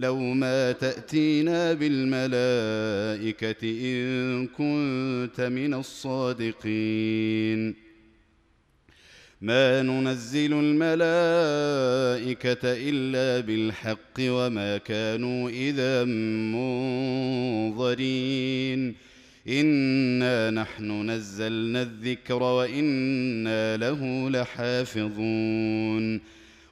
لو ما تأتينا بالملائكة إن كنت من الصادقين. ما ننزل الملائكة إلا بالحق وما كانوا إذا منظرين. إنا نحن نزلنا الذكر وإنا له لحافظون.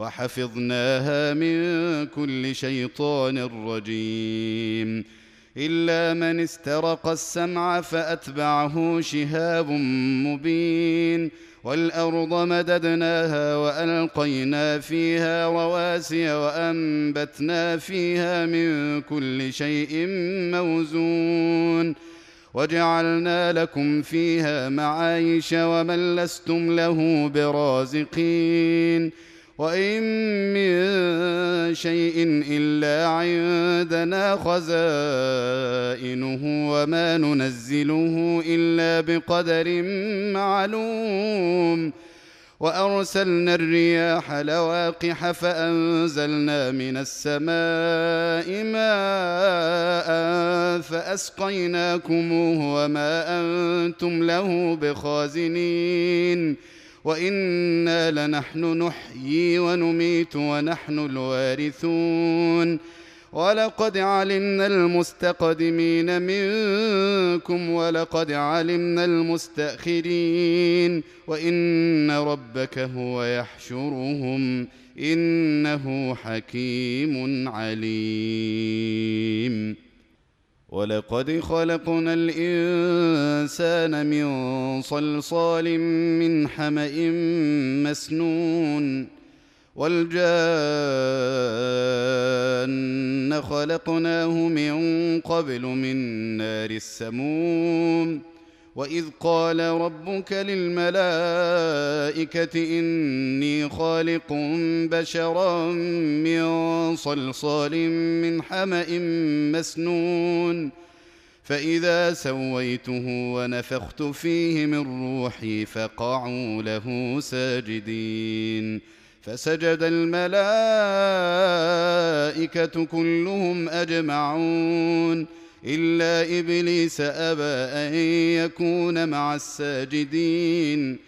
وحفظناها من كل شيطان رجيم. إلا من استرق السمع فأتبعه شهاب مبين. والأرض مددناها وألقينا فيها رواسي وأنبتنا فيها من كل شيء موزون. وجعلنا لكم فيها معايش ومن لستم له برازقين. وإن من شيء إلا عندنا خزائنه وما ننزله إلا بقدر معلوم وأرسلنا الرياح لواقح فأنزلنا من السماء ماء فأسقيناكموه وما أنتم له بخازنين وإنا لنحن نحيي ونميت ونحن الوارثون. ولقد علمنا المستقدمين منكم ولقد علمنا المستأخرين. وإن ربك هو يحشرهم إنه حكيم عليم. ولقد خلقنا الانسان من صلصال من حما مسنون والجان خلقناه من قبل من نار السموم واذ قال ربك للملائكه اني خالق بشرا من صلصال من حمأ مسنون فإذا سويته ونفخت فيه من روحي فقعوا له ساجدين فسجد الملائكة كلهم أجمعون إلا إبليس أبى أن يكون مع الساجدين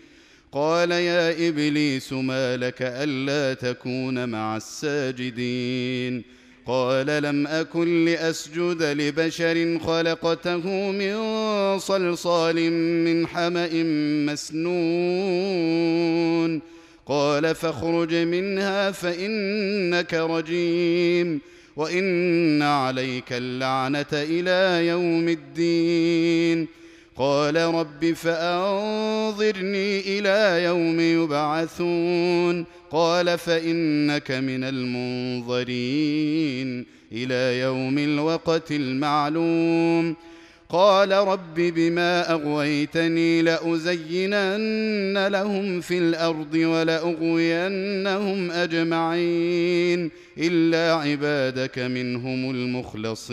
قال يا إبليس ما لك ألا تكون مع الساجدين. قال لم أكن لأسجد لبشر خلقته من صلصال من حمأ مسنون. قال فاخرج منها فإنك رجيم. وإن عليك اللعنة إلى يوم الدين. قال رب فأنظرني إلى يوم يبعثون. قال فإنك من المنظرين إلى يوم الوقت المعلوم. قال رب بما أغويتني لأزينن لهم في الأرض ولأغوينهم أجمعين إلا عبادك منهم المخلصين.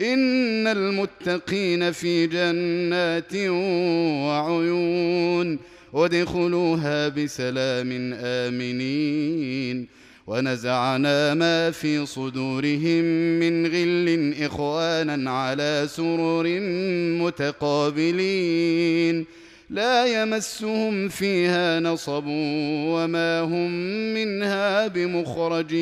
إن المتقين في جنات وعيون وادخلوها بسلام آمنين. ونزعنا ما في صدورهم من غل إخوانا على سرر متقابلين. لا يمسهم فيها نصب وما هم منها بمخرجين.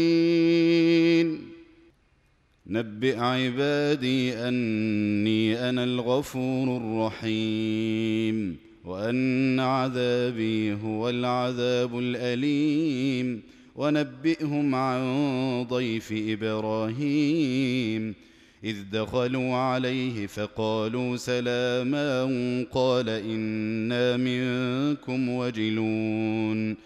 نبئ عبادي أني أنا الغفور الرحيم وأن عذابي هو العذاب الأليم. ونبئهم عن ضيف إبراهيم إذ دخلوا عليه فقالوا سلاما قال إنا منكم وجلون.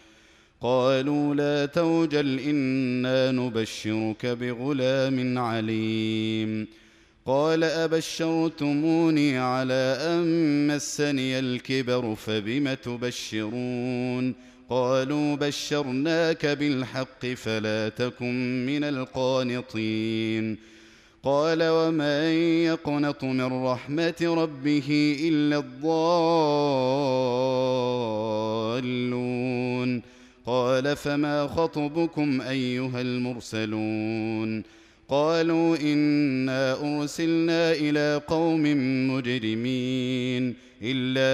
قالوا لا توجل إنا نبشرك بغلام عليم. قال أبشرتموني على أن مسني الكبر فبم تبشرون؟ قالوا بشرناك بالحق فلا تكن من القانطين. قال ومن يقنط من رحمة ربه إلا الضالون. قال فما خطبكم أيها المرسلون قالوا إنا أرسلنا إلى قوم مجرمين إلا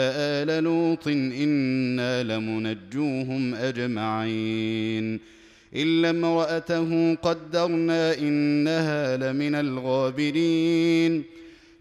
آل لوط إنا لمنجوهم أجمعين إلا امرأته قدرنا إنها لمن الغابرين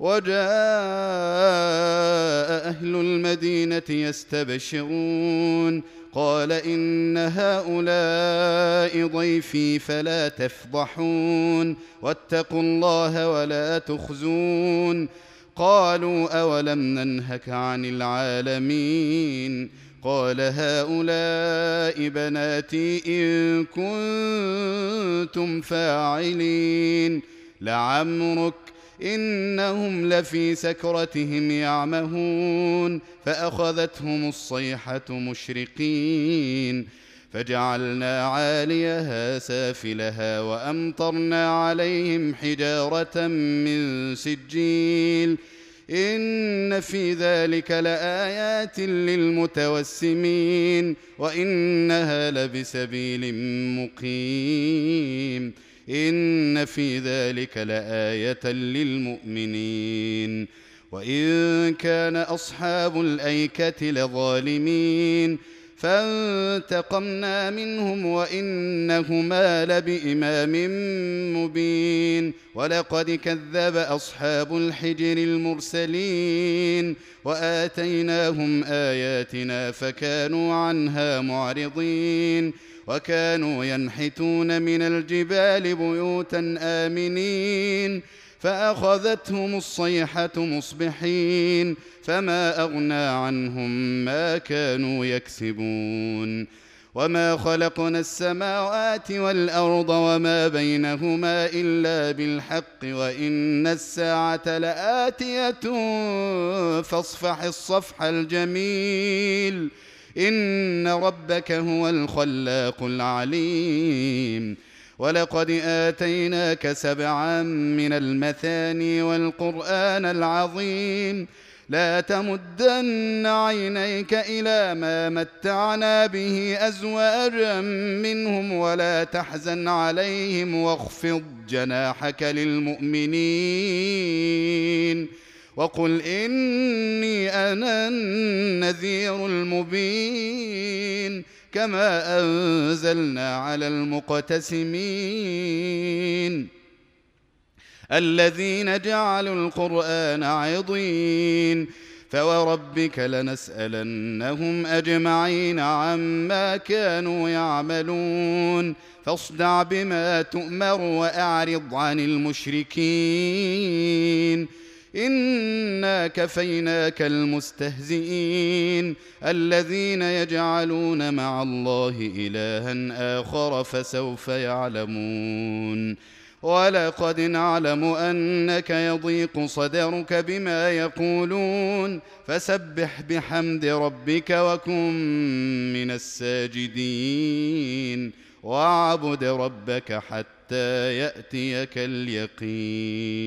وجاء أهل المدينة يستبشرون قال إن هؤلاء ضيفي فلا تفضحون واتقوا الله ولا تخزون قالوا أولم ننهك عن العالمين قال هؤلاء بناتي إن كنتم فاعلين لعمرك إنهم لفي سكرتهم يعمهون فأخذتهم الصيحة مشرقين فجعلنا عاليها سافلها وأمطرنا عليهم حجارة من سجيل إن في ذلك لآيات للمتوسمين وإنها لبسبيل مقيم إن في ذلك لآية للمؤمنين. وإن كان أصحاب الأيكة لظالمين فانتقمنا منهم وإنهما لبإمام مبين. ولقد كذب أصحاب الحجر المرسلين وآتيناهم آياتنا فكانوا عنها معرضين. وكانوا ينحتون من الجبال بيوتا آمنين فأخذتهم الصيحة مصبحين فما أغنى عنهم ما كانوا يكسبون. وما خلقنا السماوات والأرض وما بينهما إلا بالحق وإن الساعة لآتية فاصفح الصفح الجميل. إن ربك هو الخلاق العليم. ولقد آتيناك سبعا من المثاني والقرآن العظيم. لا تمدن عينيك إلى ما متعنا به أزواجا منهم ولا تحزن عليهم واخفض جناحك للمؤمنين. وقل إني أنا النذير المبين كما أنزلنا على المقتسمين. الذين جعلوا القرآن عضين فوربك لنسألنهم أجمعين عما كانوا يعملون. فاصدع بما تؤمر وأعرض عن المشركين. انا كفيناك المستهزئين الذين يجعلون مع الله الها اخر فسوف يعلمون ولقد نعلم انك يضيق صدرك بما يقولون فسبح بحمد ربك وكن من الساجدين واعبد ربك حتى ياتيك اليقين